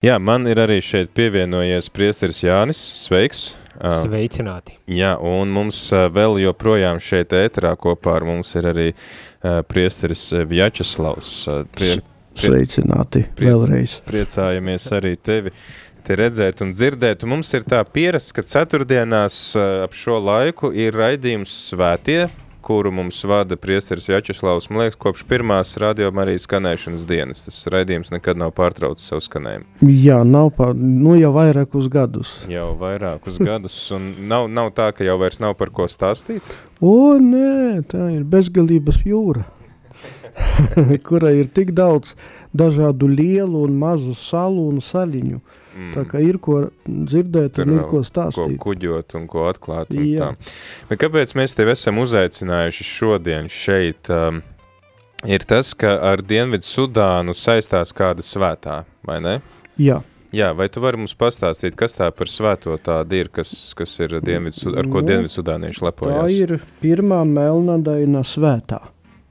Jā, man ir arī šeit pievienojies priesteris Jānis. Sveiks! Sveicināti! Jā, un mums vēl joprojām šeit ēterā kopā ar mums ir arī priesteris Vjačeslavs. Prie, prie, Sveicināti priec, vēlreiz! Priecājamies arī tevi te redzēt un dzirdēt. Un mums ir tā pierasts, ka ceturtdienās ap šo laiku ir raidījums svētie, kuru mums vada priesteris Jačeslavs, liekas, kopš pirmās radioma arī skanēšanas dienas. Tas raidījums nekad nav pārtraucis savu skanējumu. Jā, nav pār, nu jau vairākus gadus. Jau vairākus gadus, un nav, nav tā, ka jau vairs nav par ko stāstīt? O, nē, tā ir bezgalības jūra, kura ir tik daudz dažādu lielu un mazu salu un saļiņu. Mm. Tā kā ir ko dzirdēt Tur un ir ko stāstīt. Ko kuģot un ko atklāt. Un Jā. tā. Kāpēc mēs tevi esam uzaicinājuši šodien šeit? Um, ir tas, ka ar Dienvidu Sudānu saistās kāda svētā, vai ne? Jā. Jā, vai tu vari mums pastāstīt, kas tā par svēto tāda ir, kas, kas ir Dienvidu, ar ko nu, Dienvidu Sudānieši lepojas? Tā ir pirmā melnadaina svētā,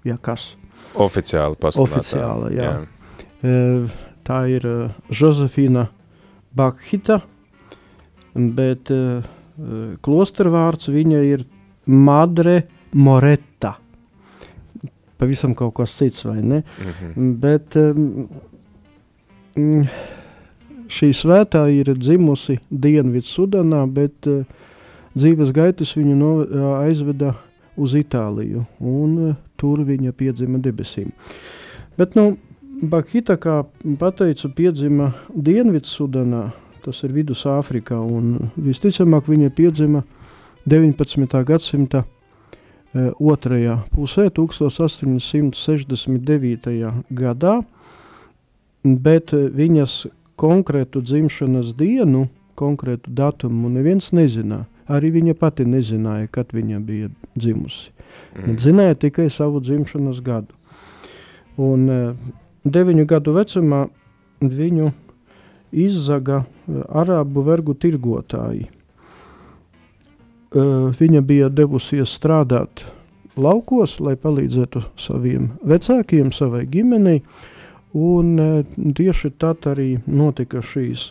ja kas. Oficiāli pasludinātā. Oficiāli, jā. jā. Tā ir Žozefīna Bakhita, bet uh, klostervārds viņa ir Madre Moretta. Pavisam kaut kas cits, vai ne? Mm -hmm. Bet um, šī svētā ir dzimusi Dienvidu Sudanā, bet uh, dzīves gaitas viņu no, uh, aizveda uz Itāliju, un uh, tur viņa piedzima debesīm. Bet, nu, Bakita, kā pateicu, piedzima Dienvidsudanā, tas ir Vidusāfrikā, un visticamāk viņa piedzima 19. gadsimta e, otrajā pusē, 1869. gadā, bet viņas konkrētu dzimšanas dienu, konkrētu datumu neviens nezināja. Arī viņa pati nezināja, kad viņa bija dzimusi. Mm. Zināja tikai savu dzimšanas gadu. Un, e, deviņu gadu vecumā viņu izzaga eh, arābu vergu tirgotāji. Uh, viņa bija devusies strādāt laukos, lai palīdzētu saviem vecākiem, savai ģimenei, un uh, tieši tad arī notika šīs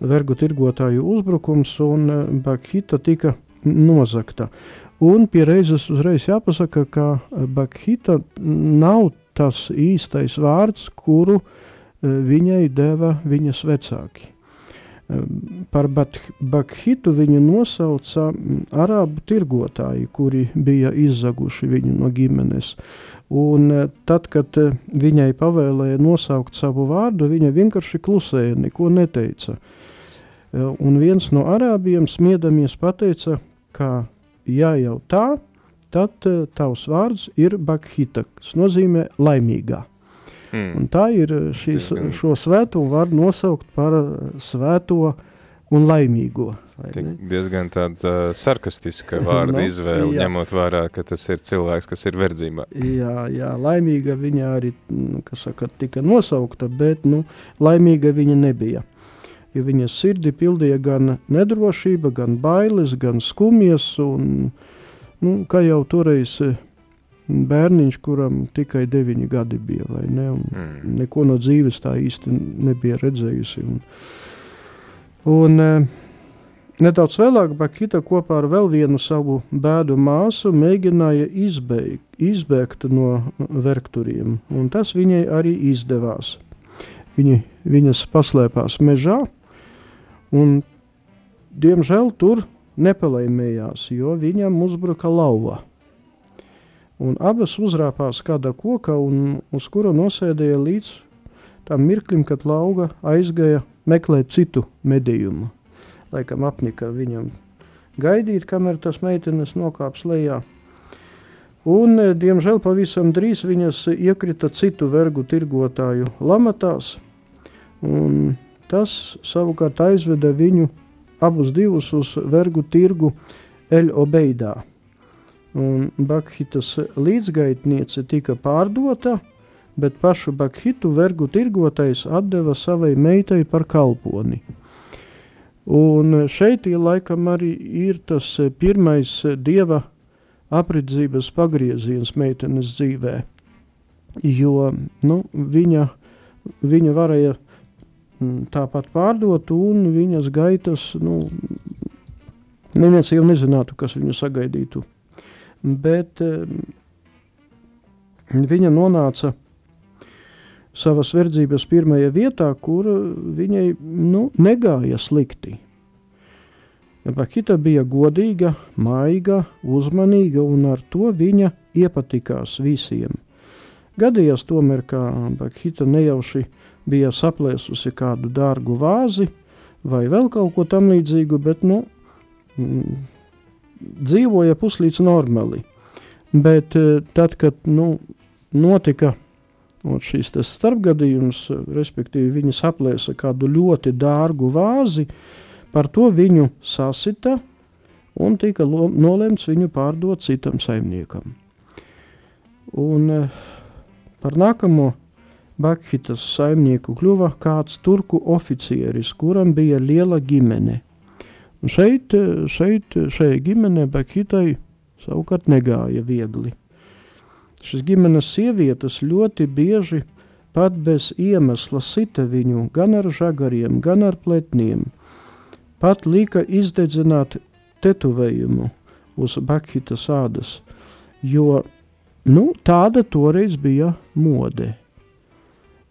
vergu tirgotāju uzbrukums, un Bakhita tika nozakta. Un pie reizes uzreiz jāpasaka, ka Bakhita nav tas īstais vārds, kuru e, viņai deva viņas vecāki. E, par Bakhitu viņu nosauca arābu tirgotāji, kuri bija izzaguši viņu no ģimenes. Un e, tad, kad viņai pavēlēja nosaukt savu vārdu, viņa vienkārši klusēja, neko neteica. Un viens no arābiem smiedamies pateica, ka ja jau tā, tad uh, tavs vārds ir Bakhita, kas nozīmē laimīgā. Mm. Un tā ir eh, šīs, šo svēto var nosaukt par uh, svēto un laimīgo. Diezgan tāda uh, sarkastiska vārda no, izvēle, jā. ņemot vērā, ka tas ir cilvēks, kas ir verdzībā. Jā, jā laimīga viņa arī, nu, kas saka, tika nosaukta, bet, nu, laimīga viņa nebija. Jo viņas sirdi pildīja gan nedrošība, gan bailes, gan skumjas un uh, Nu, kā jau toreiz eh, bērniņš, kuram tikai deviņi gadi bija, vai ne? Un mm. Neko no dzīves tā īsti nebija redzējusi. Un, un, eh, nedaudz vēlāk Bakita kopā ar vēl vienu savu bēdu māsu mēģināja izbeigt, izbēgt no vergturiem, un tas viņai arī izdevās. Viņi, viņas paslēpās mežā, un diemžēl tur nepalaimējās, jo viņam uzbruka lauva. Un abas uzrāpās kādā kokā, un uz kura nosēdēja līdz tam mirklim, kad lauga aizgāja meklēt citu medījumu. Laikam apnika viņam gaidīt, kamēr tas meitenes nokāps lejā. Un, eh, diemžēl, pavisam drīz viņas iekrita citu vergu tirgotāju lamatās, un tas savukārt aizveda viņu abus divus uz vergu tirgu Eļobeidā. Un Bakhitas līdzgaitniece tika pārdota, bet pašu Bakhitu vergu tirgotais atdeva savai meitai par kalponi. Un šeit laikam arī ir tas pirmais dieva apridzības pagrieziens meitenes dzīvē, jo nu, viņa, viņa varēja tāpat pārdot, un viņas gaitas, nu, neviens jau nezinātu, kas viņu sagaidītu. Bet viņa nonāca savas verdzības pirmajā vietā, kur viņai nu, negāja slikti. Bakita bija godīga, maiga, uzmanīga, un ar to viņa iepatikās visiem. Gadījās tomēr, ka Bakita nejauši bija saplēsusi kādu dārgu vāzi vai vēl kaut ko tam līdzīgu, bet nu, mm, dzīvoja puslīdz normāli. Bet eh, tad, kad nu, notika šīs starpgadījums, respektīvi viņa saplēsa kādu ļoti dārgu vāzi, par to viņu sasita un tika nolemts viņu pārdot citam saimniekam. Un eh, par nākamo Bakhitas saimnieku kļuva kāds turku oficieris, kuram bija liela ģimene. Un šeit, šeit, šai ģimenei Bakhitai savukārt negāja viegli. Šis ģimenes sievietes ļoti bieži pat bez iemesla sita viņu gan ar žagariem, gan ar pletniem. Pat lika izdedzināt tetuvējumu uz Bakhitas ādas, jo nu, tāda toreiz bija mode.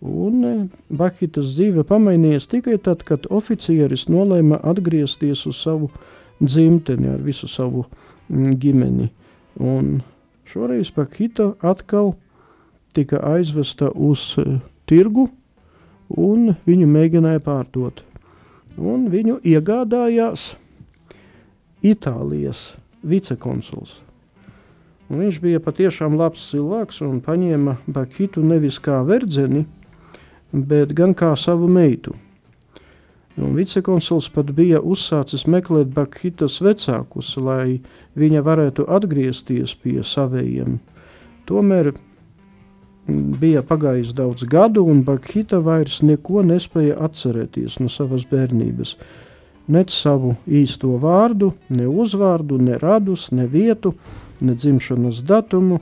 Un e, Bakitas dzīve pamainījās tikai tad, kad oficieris nolēma atgriezties uz savu dzimteni ar visu savu mm, ģimeni. Un šoreiz Bakita atkal tika aizvesta uz uh, tirgu, un viņu mēģināja pārdot. Un viņu iegādājās Itālijas vicekonsuls. Un viņš bija patiešām labs cilvēks un paņēma Bakitu nevis kā verdzeni, bet gan kā savu meitu. Un vicekonsuls pat bija uzsācis meklēt Bakhitas vecākus, lai viņa varētu atgriezties pie savējiem. Tomēr bija pagājis daudz gadu, un Bakhita vairs neko nespēja atcerēties no savas bērnības. Ne savu īsto vārdu, ne uzvārdu, ne radus, ne vietu, ne dzimšanas datumu,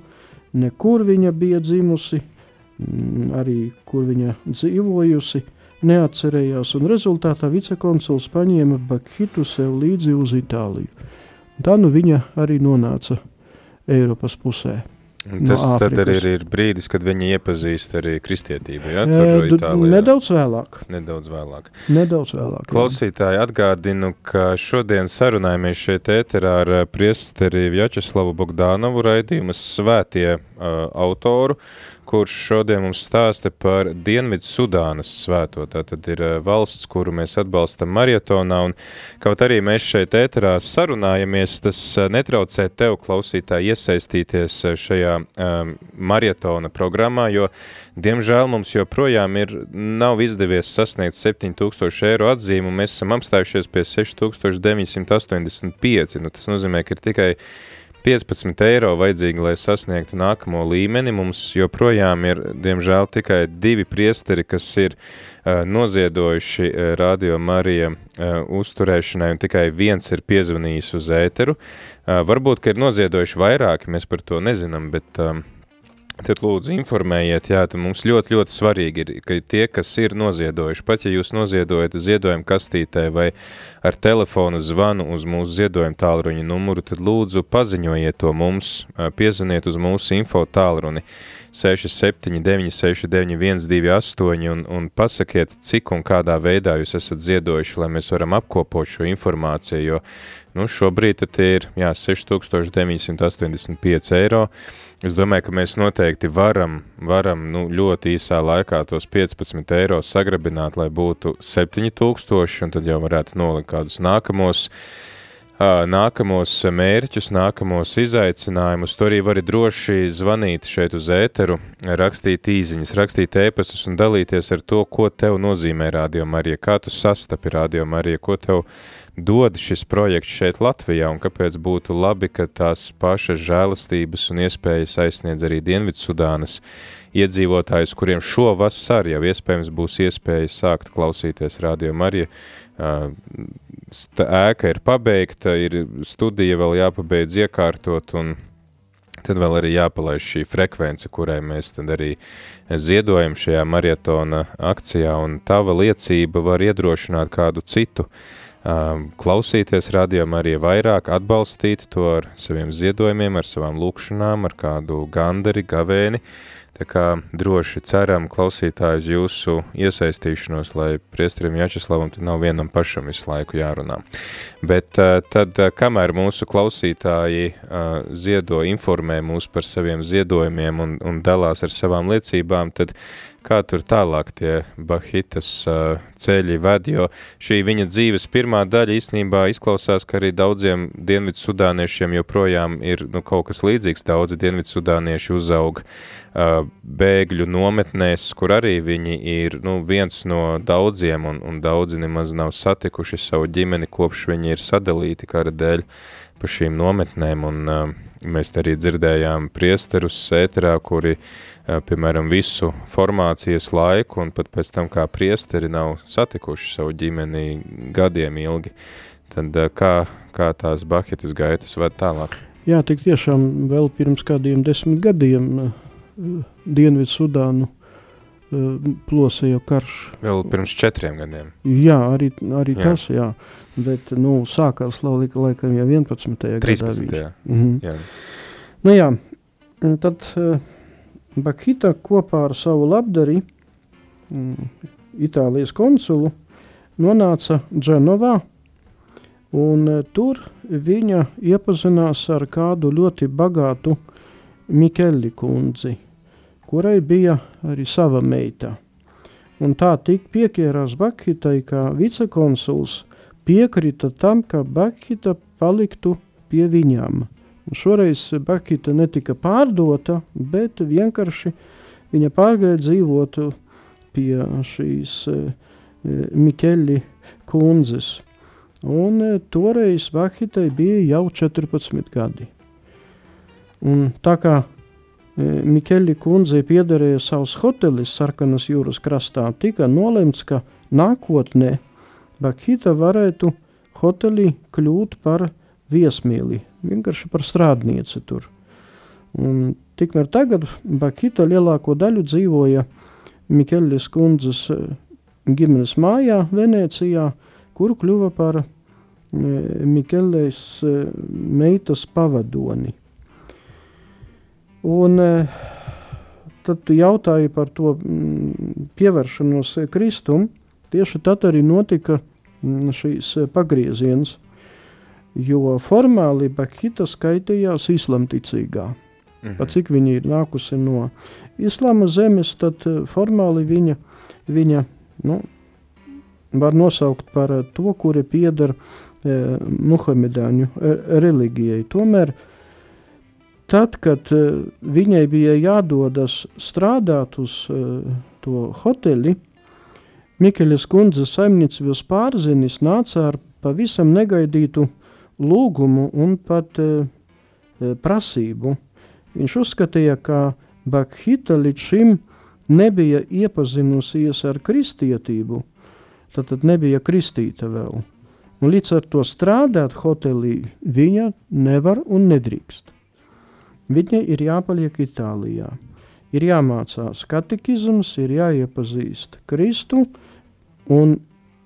nekur viņa bija dzimusi, arī kur viņa dzīvojusi, neatcerējās, un rezultātā vicekonsuls paņēma Bakhitu sev līdzi uz Itāliju. Tā nu viņa arī nonāca Eiropas pusē. Tas no tad arī ir, ir brīdis, kad viņi iepazīst arī kristietību, ja? Tur Itālijā. Nedaudz vēlāk. Nedaudz vēlāk. Nedaudz vēlāk. Klausītāji atgādinu, ka šodien sarunājamies šeit ēterā ar priesteri Vjačeslavu Bogdānovu raidījumas svētie uh, autoru, kurš šodien mums stāsta par Dienvidu Sudānas svēto. Tā tad ir eh, valsts, kuru mēs atbalstam marietonā, un kaut arī mēs šeit ēterā sarunājamies, tas eh, netraucē tev, klausītāji, iesaistīties eh, šajā um, marietona programmā, jo, diemžēl, mums joprojām ir, nav izdevies sasniegt 7000 eiro atzīmu, mēs esam apstājušies pie 6985, nu tas nozīmē, ka ir tikai 15 eiro vajadzīgi, lai sasniegtu nākamo līmeni. Mums joprojām ir, diemžēl, tikai divi priesteri, kas ir uh, noziedojuši uh, Radio Marija uh, uzturēšanai, un tikai viens ir piezvanījis uz ēteru. Varbūt, ka ir noziedojuši vairāki, mēs par to nezinām, bet Tad lūdzu informējiet, jā, tad mums ļoti, ļoti svarīgi ir, ka tie, kas ir noziedojuši, pat ja jūs noziedojat ziedojumu kastītē vai ar telefonu zvanu uz mūsu ziedojumu tālruņa numuru, tad lūdzu paziņojiet to mums, piezaniet uz mūsu info tālruni 679691228 un, un pasakiet, cik un kādā veidā jūs esat ziedojuši, lai mēs varam apkopot šo informāciju, jo nu, šobrīd tad ir jā, 6985 eiro, Es domāju, ka mēs noteikti varam, varam nu, ļoti īsā laikā tos 15 eiro sagrabināt, lai būtu 7000, un tad jau varētu nolikt kādus nākamos, nākamos mērķus, nākamos izaicinājumus. Tu arī vari droši zvanīt šeit uz ēteru, rakstīt īziņas, rakstīt ēpastus un dalīties ar to, ko tev nozīmē Radio Marija, kā tu sastapi Radio Marija, ko tev dod šis projekts šeit Latvijā un kāpēc būtu labi, ka tās pašas žēlastības un iespējas aizsniedz arī Dienvidsudānas iedzīvotājus, kuriem šo vasaru jau iespējams būs iespēja sākt klausīties Radio Marija. Ēka ir pabeigta, ir studija vēl jāpabeidz iekārtot un tad vēl arī jāpalaiž šī frekvence, kurai mēs arī ziedojam šajā marietona akcijā, un tava liecība var iedrošināt kādu citu um, klausīties radiom arī vairāk, atbalstīt to ar saviem ziedojumiem, ar savām lūkšanām, ar kādu gandari, gavēni, Tā kā droši ceram klausītājus jūsu iesaistīšanos, lai priesterim Jačeslavam tad nav vienam pašam visu laiku jārunā. Bet uh, tad, uh, kamēr mūsu klausītāji uh, ziedo, informē mūs par saviem ziedojumiem un, un dalās ar savām liecībām, tad kā tur tālāk tie Bahitas uh, ceļi ved, jo šī viņa dzīves pirmā daļa īstenībā izklausās, ka arī daudziem dienvidu sudāniešiem joprojām ir nu, kaut kas līdzīgs. Daudzi dienvidu sudānieši uzaug uh, bēgļu nometnēs, kur arī viņi ir nu, viens no daudziem, un, un daudzi nemaz nav satikuši savu ģimeni, kopš viņi ir sadalīti kara dēļ pa šīm nometnēm, un uh, mēs arī dzirdējām priesterus ēterā, kuri uh, piemēram, visu formācijas laiku un pat pēc tam kā priesteri nav satikuši savu ģimeni gadiem ilgi, tad kā, kā tās bahetas gaitas ved tālāk? Jā, tik tiešām vēl pirms kādiem desmit gadiem Dienvidu Sudānu plosēja karš. Vēl pirms četriem gadiem? Jā, arī, arī jā. tas, jā. Bet, nu, sākās laulika laikam jau 11. 13. gadā. 13. Mhm. Jā. Nu jā, tad Bakita kopā ar savu labdari, mm, Itālijas konsulu, nonāca Dženovā, un tur viņa iepazinās ar kādu ļoti bagātu Mikeli kundzi, kurai bija arī sava meita. Un tā tik piekierās Bakhitai, ka vicekonsuls piekrita tam, ka Bakhita paliktu pie viņām – Šoreiz Bakita netika pārdota, bet vienkārši viņa pārgāja dzīvot pie šīs e, Mikeļi kundzes. Un e, toreiz Bakitai bija jau 14 gadi. Un tā kā e, Mikeļi kundzei piederēja savs hotelis Sarkanas jūras krastā, tika nolemts, ka nākotnē Bakita varētu hotelī kļūt par viesmīli, vienkārši par strādnieci tur. Un tikmēr tagad Bakita lielāko daļu dzīvoja Mikeļas kundzes eh, ģimenes mājā Venecijā, kuru kļuva par Mikeļas eh, meitas pavadoni. Un tad tu jautāji par to mm, pievēršanos Kristum, tieši tad arī notika mm, šīs pagrieziens – jo formāli Bakhita skaitījās islamticīgā. -hmm. Pat cik viņa ir nākusi no islāma zemes, tad eh, formāli viņa, viņa nu, var nosaukt par eh, to, kuri pieder eh, muhamedāņu eh, reliģijai. Tomēr tad, kad eh, viņai bija jādodas strādāt uz eh, to hoteli, Mikeļas kundzes saimniecības pārzinis nāca ar pavisam negaidītu lūgumu un pat e, e, prasību. Viņš uzskatīja, ka Bakhita līdz šim nebija iepazinusies ar kristietību, tad nebija kristīta vēl. Un līdz ar to strādāt hotelī viņa nevar un nedrīkst. Viņai ir jāpaliek Itālijā. Ir jāmācās katekizms, ir jāiepazīst Kristu, un,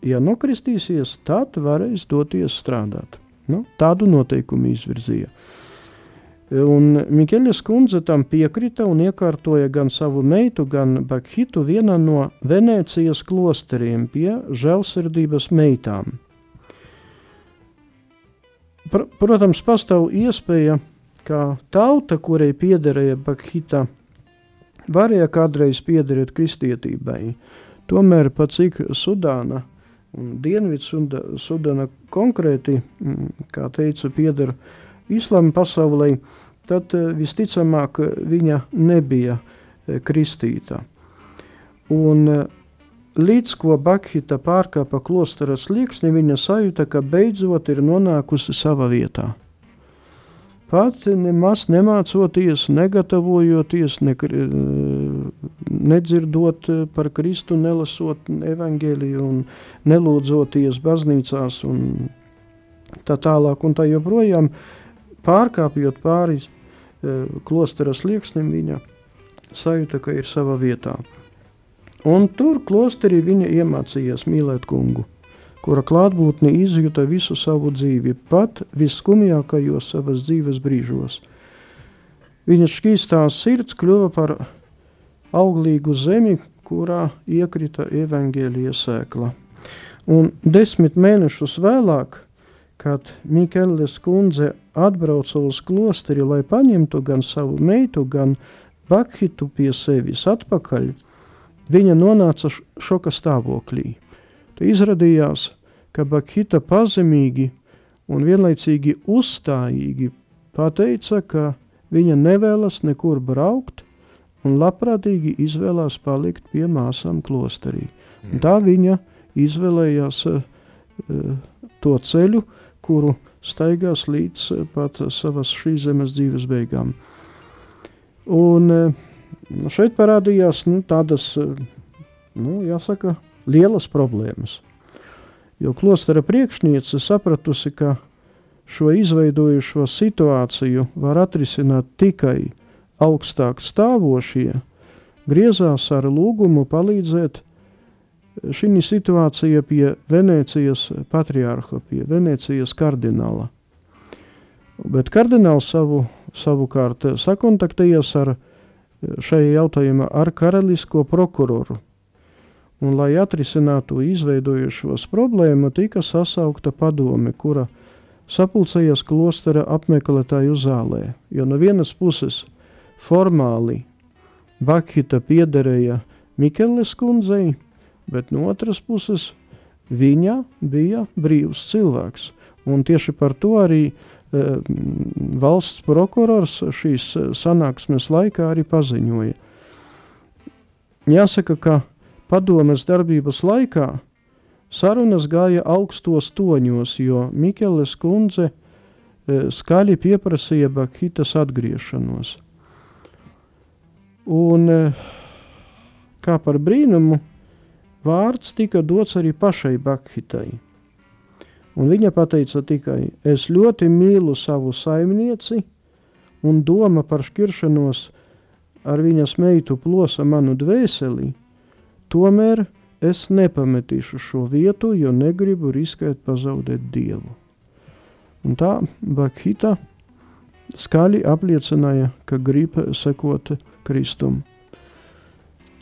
ja nokristīsies, tad varēs doties strādāt. Nu, tādu noteikumu izvirzīja. Un Mikeļas kundze tam piekrita un iekārtoja gan savu meitu, gan Bakhitu vienā no Venēcijas klosteriem pie žēlsirdības meitām. Pr protams, pastāv iespēja, ka tauta, kurai piederēja Bakhita, varēja kādreiz piederēt kristietībai. Tomēr, pat cik Sudāna Un Dienvidsudana konkrēti, mm, kā teicu, pieder islāma pasaulē, tad eh, visticamāk viņa nebija eh, kristīta. Un eh, līdz ko Bakhita pārkāpa klostera slieksni, viņa sajūta, ka beidzot ir nonākusi savā vietā. Pat nemaz nemācoties, negatavojoties, ne, nedzirdot par Kristu, nelasot evaņģēliju un nelūdzoties baznīcās un tā tālāk un tā joprojām pārkāpjot pāri klostera slieksnim, viņa sajūta, ka ir savā vietā. Un tur klosterī viņa iemācījās mīlēt kungu, kura klātbūtni izjuta visu savu dzīvi, pat visskumjākajos savas dzīves brīžos. Viņa šķīstā sirds kļuva par auglīgu zemi, kurā iekrita evaņģēlija sēkla. Un desmit mēnešus vēlāk, kad Mikēlis kundze atbrauca uz klosteri, lai paņemtu gan savu meitu, gan Bakhitu pie sevis atpakaļ, viņa nonāca šoka stāvoklī. Te izrādījās, ka Bakhita pazemīgi un vienlaicīgi uzstājīgi pateica, ka viņa nevēlas nekur braukt un labprātīgi izvēlās palikt pie māsām klosterī. Un tā viņa izvēlējās uh, to ceļu, kuru staigās līdz uh, pat savas šīs zemes dzīves beigām. Un uh, šeit parādījās nu, tādas, nu, jāsaka, lielas problēmas. Jo klostera priekšniece sapratusi, ka šo izveidojušo situāciju var atrisināt tikai augstāk stāvošie, griezās ar lūgumu palīdzēt šī situācija pie Venecijas patriārha, pie Venecijas kardināla. Bet kardināls savu, savukārt sakontaktējās ar šajā jautājumā ar karalisko prokuroru. Un, lai atrisinātu izveidojušos problēmu, tika sasaukta padome, kura sapulcējās klostera apmeklētāju zālē. Jo no vienas puses formāli Bakhita piederēja Mikeles kundzei, bet no otras puses viņa bija brīvs cilvēks. Un tieši par to arī e, valsts prokurors šīs sanāksmes laikā arī paziņoja. Jāsaka, ka padomes darbības laikā sarunas gāja augstos toņos, jo Mikeles kundze e, skaļi pieprasīja Bakhitas atgriešanos. Un e, kā par brīnumu, vārds tika dots arī pašai Bakhitai. Un viņa teica tikai: Es ļoti mīlu savu saimnieci, un doma par šķiršanos ar viņas meitu plosa manu dvēseli. Tomēr es nepametīšu šo vietu, jo negribu riskēt pazaudēt dievu. Un tā Bakhita skaļi apliecināja, ka grib sekot Kristum.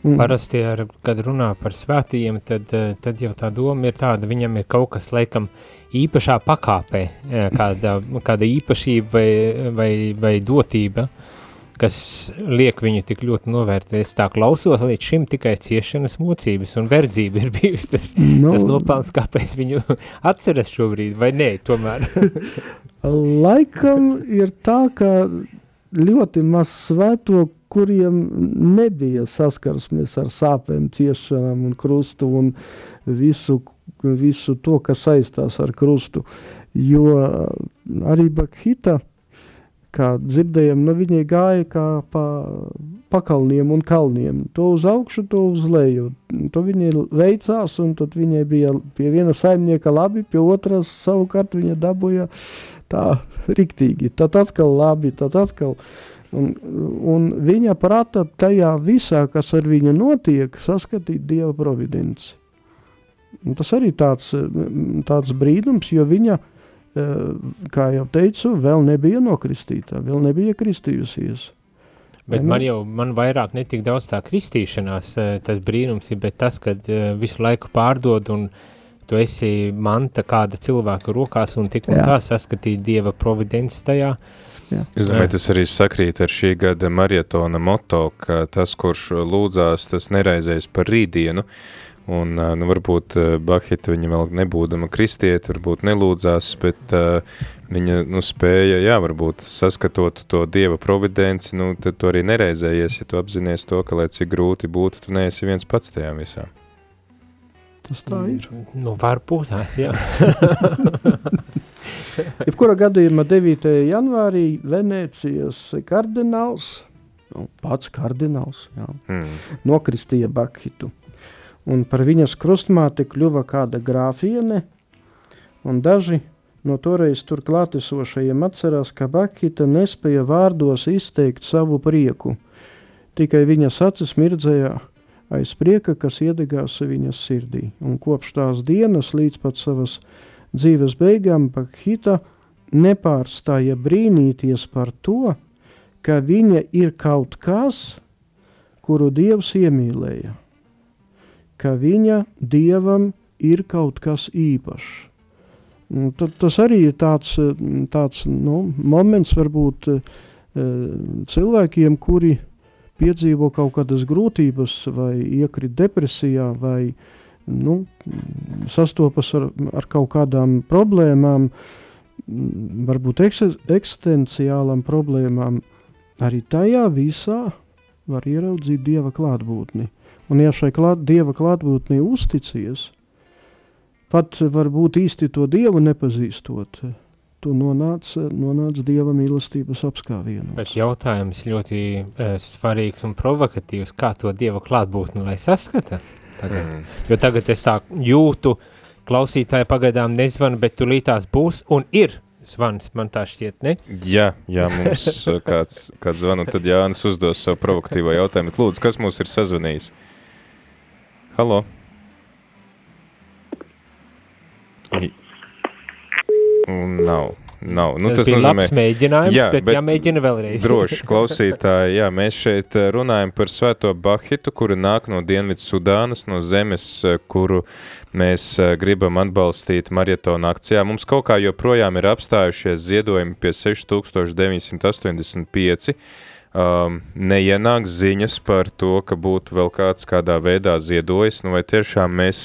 Mm. Parasti, ar, kad runā par svētījiem, tad, eh, tad jau tā doma ir tāda, viņam ir kaut kas, laikam, īpašā pakāpē, eh, kāda, kāda īpašība vai, vai, vai dotība, kas liek viņu tik ļoti novērtēt. Tā klausos, līdz šim tikai ciešanas mocības un verdzība ir bijusi tas. Nu. tas nopelns, kāpēc viņu atceras šobrīd, vai nē, tomēr? Laikam ir tā, ka ļoti maz svēto, kuriem nebija saskarsmes ar sāpēm, ciešanām un krustu un visu, visu to, kas saistās ar krustu. Jo arī Bakhita, kā dzirdējām, nu viņi gāja kā pa pakalniem un kalniem. To uz augšu, to uz leju. To viņi veicās, un tad viņai bija pie viena saimnieka labi, pie otras savukārt viņa dabūja tā riktīgi. Tad atkal labi, tad atkal Un, un viņa prata tajā visā, kas ar viņu notiek, saskatīt Dieva providenci. Un tas arī tāds, tāds brīnums, jo viņa, eh, kā jau teicu, vēl nebija nokristīta, vēl nebija kristījusies. Bet man jau, man vairāk netik daudz tā kristīšanās, eh, tas brīnums ir, bet tas, kad eh, visu laiku pārdod un tu esi manta kāda cilvēka rokās un tik un Jā. tā saskatīt Dieva providenci tajā, Jā. Es domāju, tas arī sakrīt ar šī gada marietona moto, ka tas, kurš lūdzās, tas neraizēs par rītdienu, un nu, varbūt Bahita viņa vēl nebūdama kristieti, varbūt nelūdzās, bet uh, viņa nu, spēja, jā, varbūt saskatot to Dieva providenci, nu, tad tu arī nereizējies, ja tu apzinies to, ka, lai cik grūti būtu, tu neesi viens pats tajā visā. Tas tā ir. Nu, varbūt tās, jā. Jebkurā gadījumā 9. janvārī Venecijas kardināls, nu, pats kardināls, jā, mm. nokristīja Bakhitu. Un par viņas krustmāti kļuva kāda grāfiene, un daži no toreiz tur klātesošajiem atcerās, ka Bakhita nespēja vārdos izteikt savu prieku. Tikai viņas acis mirdzēja aiz prieka, kas iedegās viņas sirdī. Un kopš tās dienas līdz pat savas dzīves beigām Bakhita nepārstāja brīnīties par to, ka viņa ir kaut kas, kuru Dievs iemīlēja, ka viņa Dievam ir kaut kas īpašs. Tad, tas arī ir tāds, tāds nu, moments, varbūt cilvēkiem, kuri piedzīvo kaut kādas grūtības, vai iekrit depresijā, vai nu, sastopas ar, ar kaut kādām problēmām, varbūt eksistenciālām problēmām, arī tajā visā var ieraudzīt dieva klātbūtni. Un, ja šai klāt, dieva klātbūtnī uzticies, pat varbūt īsti to dievu nepazīstot, tu nonāc, nonāc dieva mīlestības apskāvienos. Bet jautājums ļoti uh, svarīgs un provokatīvs, kā to dieva klātbūtni lai saskata tagad. Mm. Jo tagad es tā jūtu, klausītāji pagaidām nezvanu, bet tu lītās būs un ir zvans, man tā šķiet, ne? Jā, jā, mums uh, kāds, kāds zvanu, tad Jānis uzdos savu provokatīvo jautājumu. Lūdzu, kas mūs ir sazvanījis? Halo? Un nav. Nav. Nu, tas, tas bija nozīmē, labs mēģinājums, jā, bet, bet jāmēģina vēlreiz. droši, klausītāji, jā, mēs šeit uh, runājam par svēto Bahitu, kura nāk no Dienvidu Sudānas, no zemes, uh, kuru mēs uh, gribam atbalstīt marietona akcijā. Mums kaut kā joprojām ir apstājušies ziedojumi pie 6985. Um, neienāk ziņas par to, ka būtu vēl kāds kādā veidā ziedojis, nu vai tiešām mēs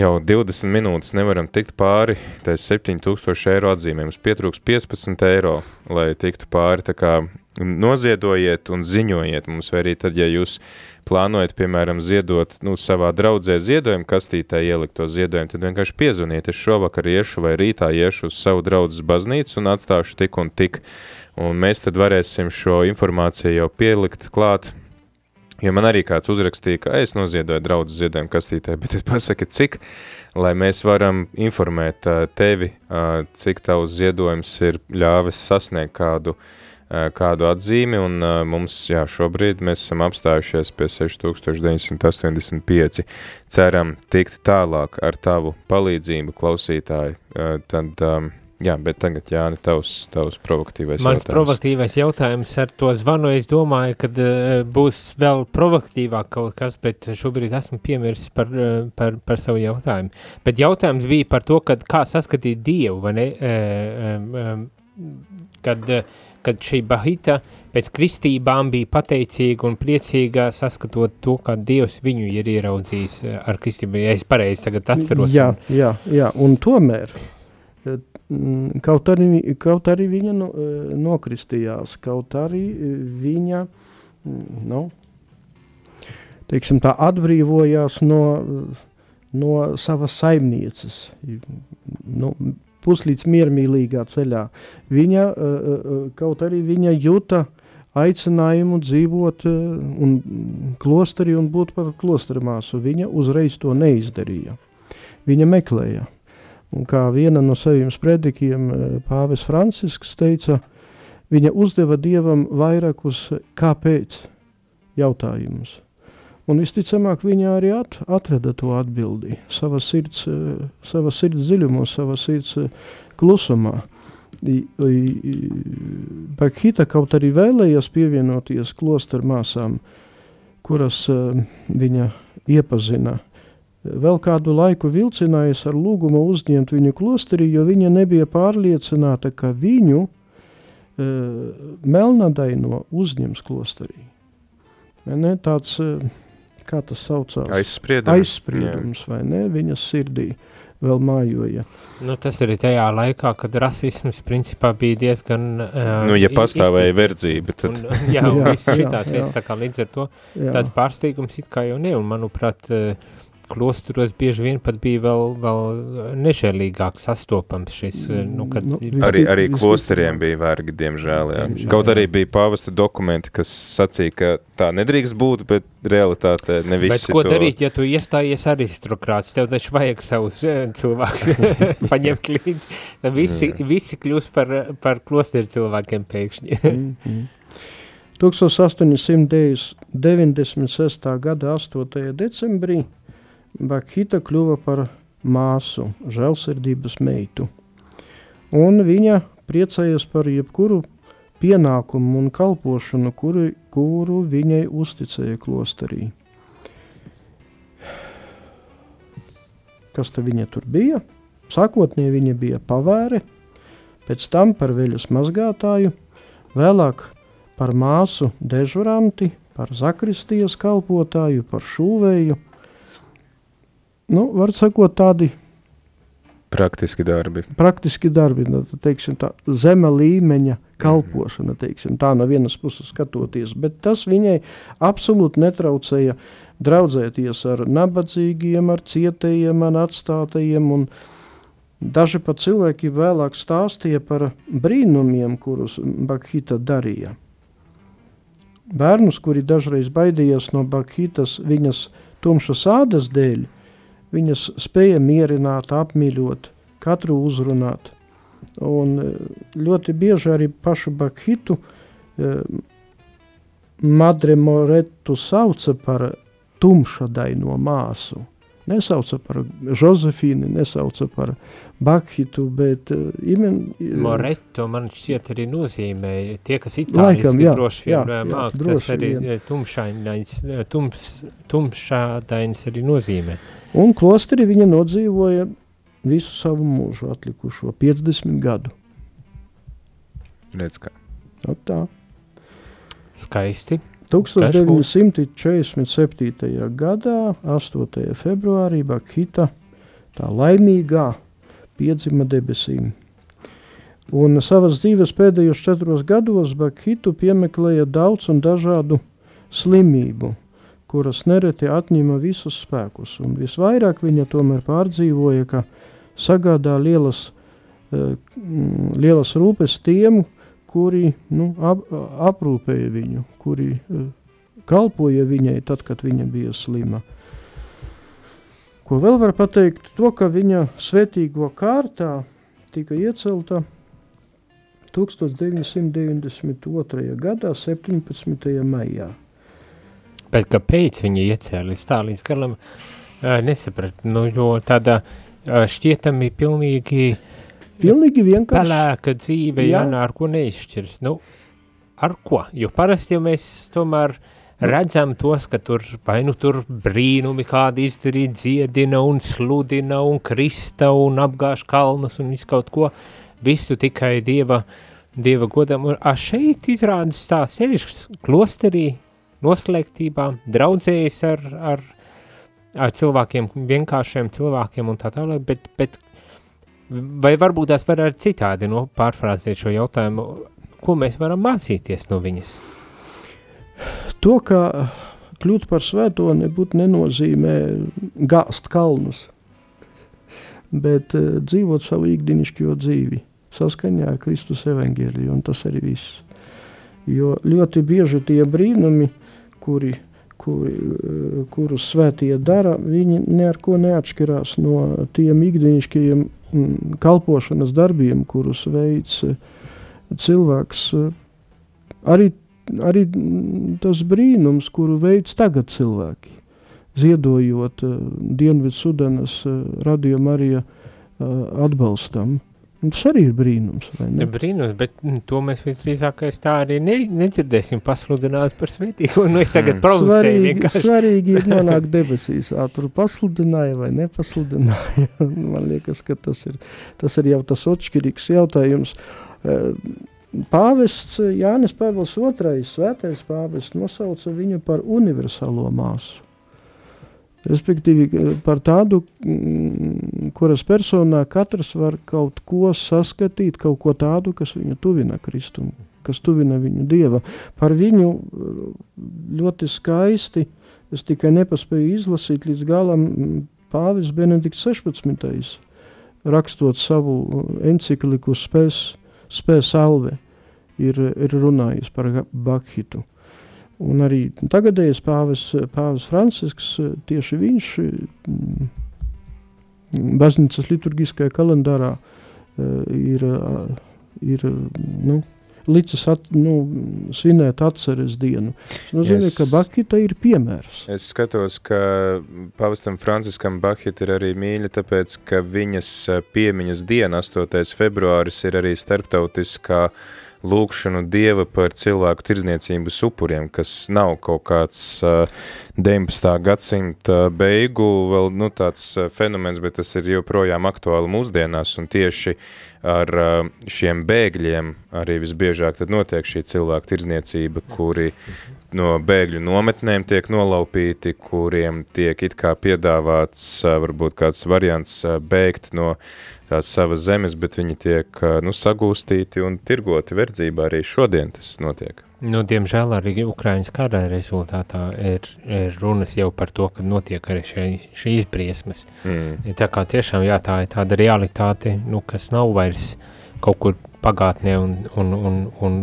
jau 20 minūtes nevaram tikt pāri tai 7000 eiro atzīmēm. Mums pietrūks 15 eiro, lai tiktu pāri. Tā kā noziedojiet un ziņojiet mums, vai arī tad, ja jūs plānojat, piemēram, ziedot nu, savā draudzē ziedojumu kastītē ielikt to ziedojumu, tad vienkārši piezvaniet, es šovakar iešu vai rītā iešu uz savu draudzes baznīcu un atstāšu tik un tik. Un mēs tad varēsim šo informāciju jau pielikt klāt Jo man arī kāds uzrakstīja, ka es noziedoju draudzes ziedojumu kastītē, bet tad pasaka, cik, lai mēs varam informēt uh, tevi, uh, cik tavs ziedojums ir ļāvis sasniegt kādu, uh, kādu atzīmi, un mums, jā, šobrīd mēs esam apstājušies pie 6985. Ceram tikt tālāk ar tavu palīdzību, klausītāji, tad... Jā, bet tagad, Jāni, tavs, tavs provokatīvais Mans jautājums. provokatīvais jautājums ar to zvanu, es domāju, ka uh, būs vēl provokatīvāk kaut kas, bet šobrīd esmu piemirsis par, par, par savu jautājumu. Bet jautājums bija par to, kad, kā saskatīt Dievu, vai ne? Kad, kad šī bahita pēc kristībām bija pateicīga un priecīga saskatot to, kā Dievs viņu ir ieraudzījis ar kristību, ja es pareizi tagad atceros. Jā, jā, jā, un tomēr Mm, kaut arī, kaut arī viņa no, eh, nokristījās, kaut arī eh, viņa mm, nu, teiksim, tā atbrīvojās no, no savas saimnieces, nu, puslīdz miermīlīgā ceļā. Viņa, eh, kaut arī viņa juta aicinājumu dzīvot un klosterī un būt par klostermāsu. Viņa uzreiz to neizdarīja. Viņa meklēja. Un kā viena no saviem spredikiem eh, Pāvis Francisks teica, viņa uzdeva Dievam vairākus kāpēc jautājumus. Un visticamāk viņa arī at, atrada to atbildi savā sirds, sava sirds dziļumos, savā sirds eh, klusumā. Bakhita kaut arī vēlējās pievienoties klosteru māsām, kuras viņa iepazina vēl kādu laiku vilcinājis ar lūgumu uzņemt viņu klosterī, jo viņa nebija pārliecināta, ka viņu e, melnadaino uzņems klosterī. Ne, tāds, e, kā tas saucās? Aizspriedums. Aizspriedums, Jā. vai ne, viņas sirdī vēl mājoja. Nu, tas arī tajā laikā, kad rasisms principā bija diezgan... Uh, nu, ja pastāvēja izpīt. verdzība, tad... Un, jā, un jā, viss šitās jā, lietas, tā kā līdz ar to jā. tāds pārsteigums it kā jau ne, un manuprāt, uh, klosteros bieži vien pat bija vēl, vēl nežēlīgāk sastopams šis, nu, kad... Nu, Nu, Arī, arī klosteriem bija vergi, diemžēl. Jā. Diemžēl, Kaut arī bija pāvesta dokumenti, kas sacīja, ka tā nedrīkst būt, bet realitātē ne Bet visi ko to... darīt, ja tu iestājies aristokrāts, tev taču vajag savus eh, cilvēkus paņemt līdzi, tad visi, visi kļūst par, par klosteru cilvēkiem pēkšņi. Mhm. 1896. gada 8. decembrī Bakhita kļuva par māsu, žēlsirdības meitu. Un viņa priecājas par jebkuru pienākumu un kalpošanu, kuru, kuru viņai uzticēja klosterī. Kas te viņa tur bija? Sākotnēji viņa bija pavēre, pēc tam par veļas mazgātāju, vēlāk par māsu dežuranti, par zakristijas kalpotāju, par šūvēju. Nu, var sakot, tādi Praktiski darbi. praktiski darbi, nu, teiksim, tā zema līmeņa kalpošana, teiksim, tā no vienas puses skatoties, bet tas viņai absolūti netraucēja draudzēties ar nabadzīgiem, ar cietējiem, ar atstātajiem, un daži pat cilvēki vēlāk stāstīja par brīnumiem, kurus Bakhita darīja. Bērnus, kuri dažreiz baidījās no Bakhitas viņas tumšas ādas dēļ, viņas spēja mierināt, apmīļot, katru uzrunāt. Un eh, ļoti bieži arī pašu Bakhitu eh, Madre Moretu sauca par tumšadaino māsu. Nesauca par Josefīnu, nesauca par Bakhitu, bet uh, imen, Moretto man šķiet arī nozīmē, tie, kas itāliski jā, droši jā, vien jā, māk, tas droši arī vien. tumšainains, eh, tums, tumšādains arī nozīmē. Un klosteri viņa nodzīvoja visu savu mūžu, atlikušo 50 gadu. Redz, kā. Nu, tā. Skaisti. 1947. gadā, 8. februārī, Bakhita, tā laimīgā, piedzima debesīm. Un savas dzīves pēdējos četros gados Bakhitu piemeklēja daudz un dažādu slimību, kuras nereti atņima visus spēkus. Un visvairāk viņa tomēr pārdzīvoja, ka sagādā lielas, eh, mm, lielas rūpes tiem, kuri nu, ap, aprūpēja viņu, kuri eh, kalpoja viņai tad, kad viņa bija slima. Ko vēl var pateikt? To, ka viņa svētīgo kārtā tika iecelta 1992. gadā 17. maijā. Bet kāpēc viņi iecēlis tā līdz galam nesaprat, nu, jo tāda uh, šķietami pilnīgi Pilnīgi vienkārši. pelēka dzīve, Jā. Jāna, ar ko neizšķirs. Nu, ar ko? Jo parasti jau mēs tomēr redzam tos, ka tur vai nu tur brīnumi kādi izdarīt, dziedina un sludina un krista un apgāž kalnus un visu kaut ko, visu tikai Dieva, dieva godam. Un a, šeit izrādas tā sevišķi klosterī, noslēgtībā, draudzējas ar, ar, ar cilvēkiem, vienkāršiem cilvēkiem un tā tālāk, bet, bet vai varbūt tās var arī citādi no, pārfrāzēt šo jautājumu, ko mēs varam mācīties no viņas? To, ka kļūt par svēto nebūtu nenozīmē gāzt kalnus, bet uh, dzīvot savu ikdienišķo dzīvi saskaņā ar Kristus evaņģēliju, un tas arī viss. Jo ļoti bieži tie brīnumi, kuri, kuri, eh, kurus svētie dara, viņi neko neatšķirās no tiem ikdienišķajiem mm, kalpošanas darbiem, kurus veids eh, cilvēks. eh, Arī, arī mm, tas brīnums, kuru veids tagad cilvēki, ziedojot uh, Dienvidu Sudanas uh, radio Marija atbalstam. Tas arī ir brīnums, vai ne? Brīnums, bet mm, to mēs visdrīzākais tā arī ne, nedzirdēsim pasludināt par svētīgo. Nu, es tagad Mm. provocēju Svarīgi, vienkārši. svarīgi ir nonākt debesīs. Ā, Tur pasludināja vai nepasludināja. Man liekas, ka tas ir, tas ir jau tas atšķirīgs jautājums. Pāvests Jānis Pāvils II, svētais pāvests, nosauca viņu par universālo māsu. Respektīvi, par tādu, mm, kuras personā katrs var kaut ko saskatīt, kaut ko tādu, kas viņu tuvina Kristumu, kas tuvina viņu Dieva. Par viņu eh, ļoti skaisti Es tikai nepaspēju izlasīt līdz galam pāvis Benedikts 16. rakstot savu encikliku spēs, spēs alve, ir, ir runājis par Bakhitu. Un arī tagadējais pāvis, pāvis Francisks, tieši viņš baznīcas liturgiskajā kalendārā ir, ir nu, licis at, nu, svinēt atceres dienu. Tas nozīmē, yes. ka Bakita ir piemērs. Es skatos, ka pavastam Franciskam Bakita ir arī mīļa, tāpēc, ka viņas piemiņas diena, 8. februāris, ir arī starptautiskā lūkšanu Dieva par cilvēku tirdzniecības upuriem, kas nav kaut kāds uh, 19. gadsimta beigu vēl nu, tāds fenomens, bet tas ir joprojām aktuāli mūsdienās un tieši ar šiem bēgļiem arī visbiežāk tad notiek šī cilvēku tirdzniecība, kuri no bēgļu nometnēm tiek nolaupīti, kuriem tiek it kā piedāvāts varbūt kāds variants bēgt no tās savas zemes, bet viņi tiek nu, sagūstīti un tirgoti verdzībā arī šodien tas notiek. Nu, diemžēl arī Ukraiņas kara rezultātā ir, ir runas jau par to, ka notiek arī šie, šīs briesmas. Mm. Tā kā tiešām jā, tā ir tāda realitāte, nu, kas nav vairs kaut kur pagātnē un, un, un, un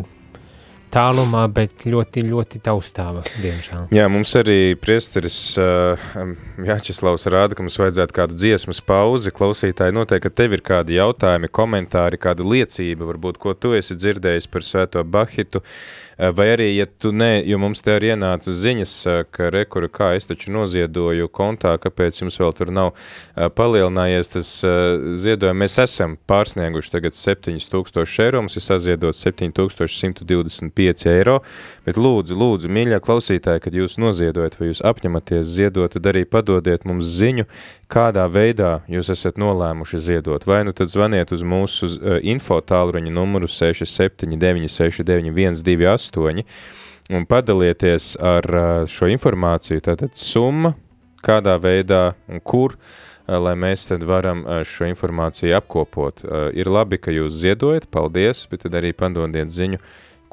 tālumā, bet ļoti, ļoti taustāva, diemžēl. Jā, mums arī priesteris uh, Jāčeslavs rāda, ka mums vajadzētu kādu dziesmas pauzi. Klausītāji noteikti, ka tev ir kādi jautājumi, komentāri, kāda liecība, varbūt, ko tu esi dzirdējis par svēto Bahitu. Uh, vai arī, ja tu ne, jo mums te arī ienāca ziņas, eh, ka rekura, kā es taču noziedoju kontā, kāpēc jums vēl tur nav eh, palielinājies tas ziedojumi. Mēs esam pārsnieguši tagad 7000 eiro, mums ir saziedot 7125 eiro, bet lūdzu, lūdzu, mīļā klausītāji, kad jūs noziedojat vai jūs apņematies ziedot, tad arī padodiet mums ziņu, kādā veidā jūs esat nolēmuši ziedot. Vai nu tad zvaniet uz mūsu info tālruņa numuru 67969128 un padalieties ar šo informāciju, tātad summa, kādā veidā un kur, lai mēs tad varam šo informāciju apkopot. Ir labi, ka jūs ziedojat, paldies, bet tad arī padodiet ziņu,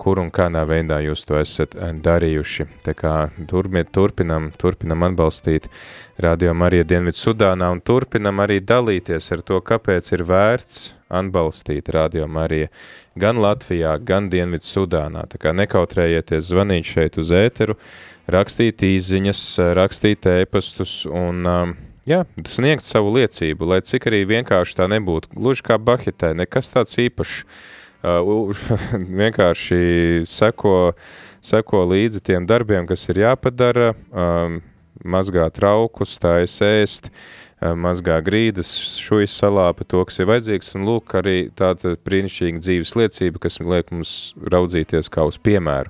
kur un kādā veidā jūs to esat darījuši. Tā kā turpinam, turpinam, atbalstīt Radio Marija Dienvidu Sudānā un turpinam arī dalīties ar to, kāpēc ir vērts atbalstīt Radio Marija gan Latvijā, gan Dienvidu Sudānā. Tā kā nekautrējieties zvanīt šeit uz ēteru, rakstīt īziņas, rakstīt ēpastus un um, jā, sniegt savu liecību, lai cik arī vienkārši tā nebūtu, gluži kā Bahitē, nekas tāds īpašs, vienkārši seko, seko līdzi tiem darbiem, kas ir jāpadara, mazgā traukus, stājas ēst, mazgā grīdas, šujas salāpa to, kas ir vajadzīgs, un lūk arī tāda brīnišķīga dzīves liecība, kas liek mums raudzīties kā uz piemēru.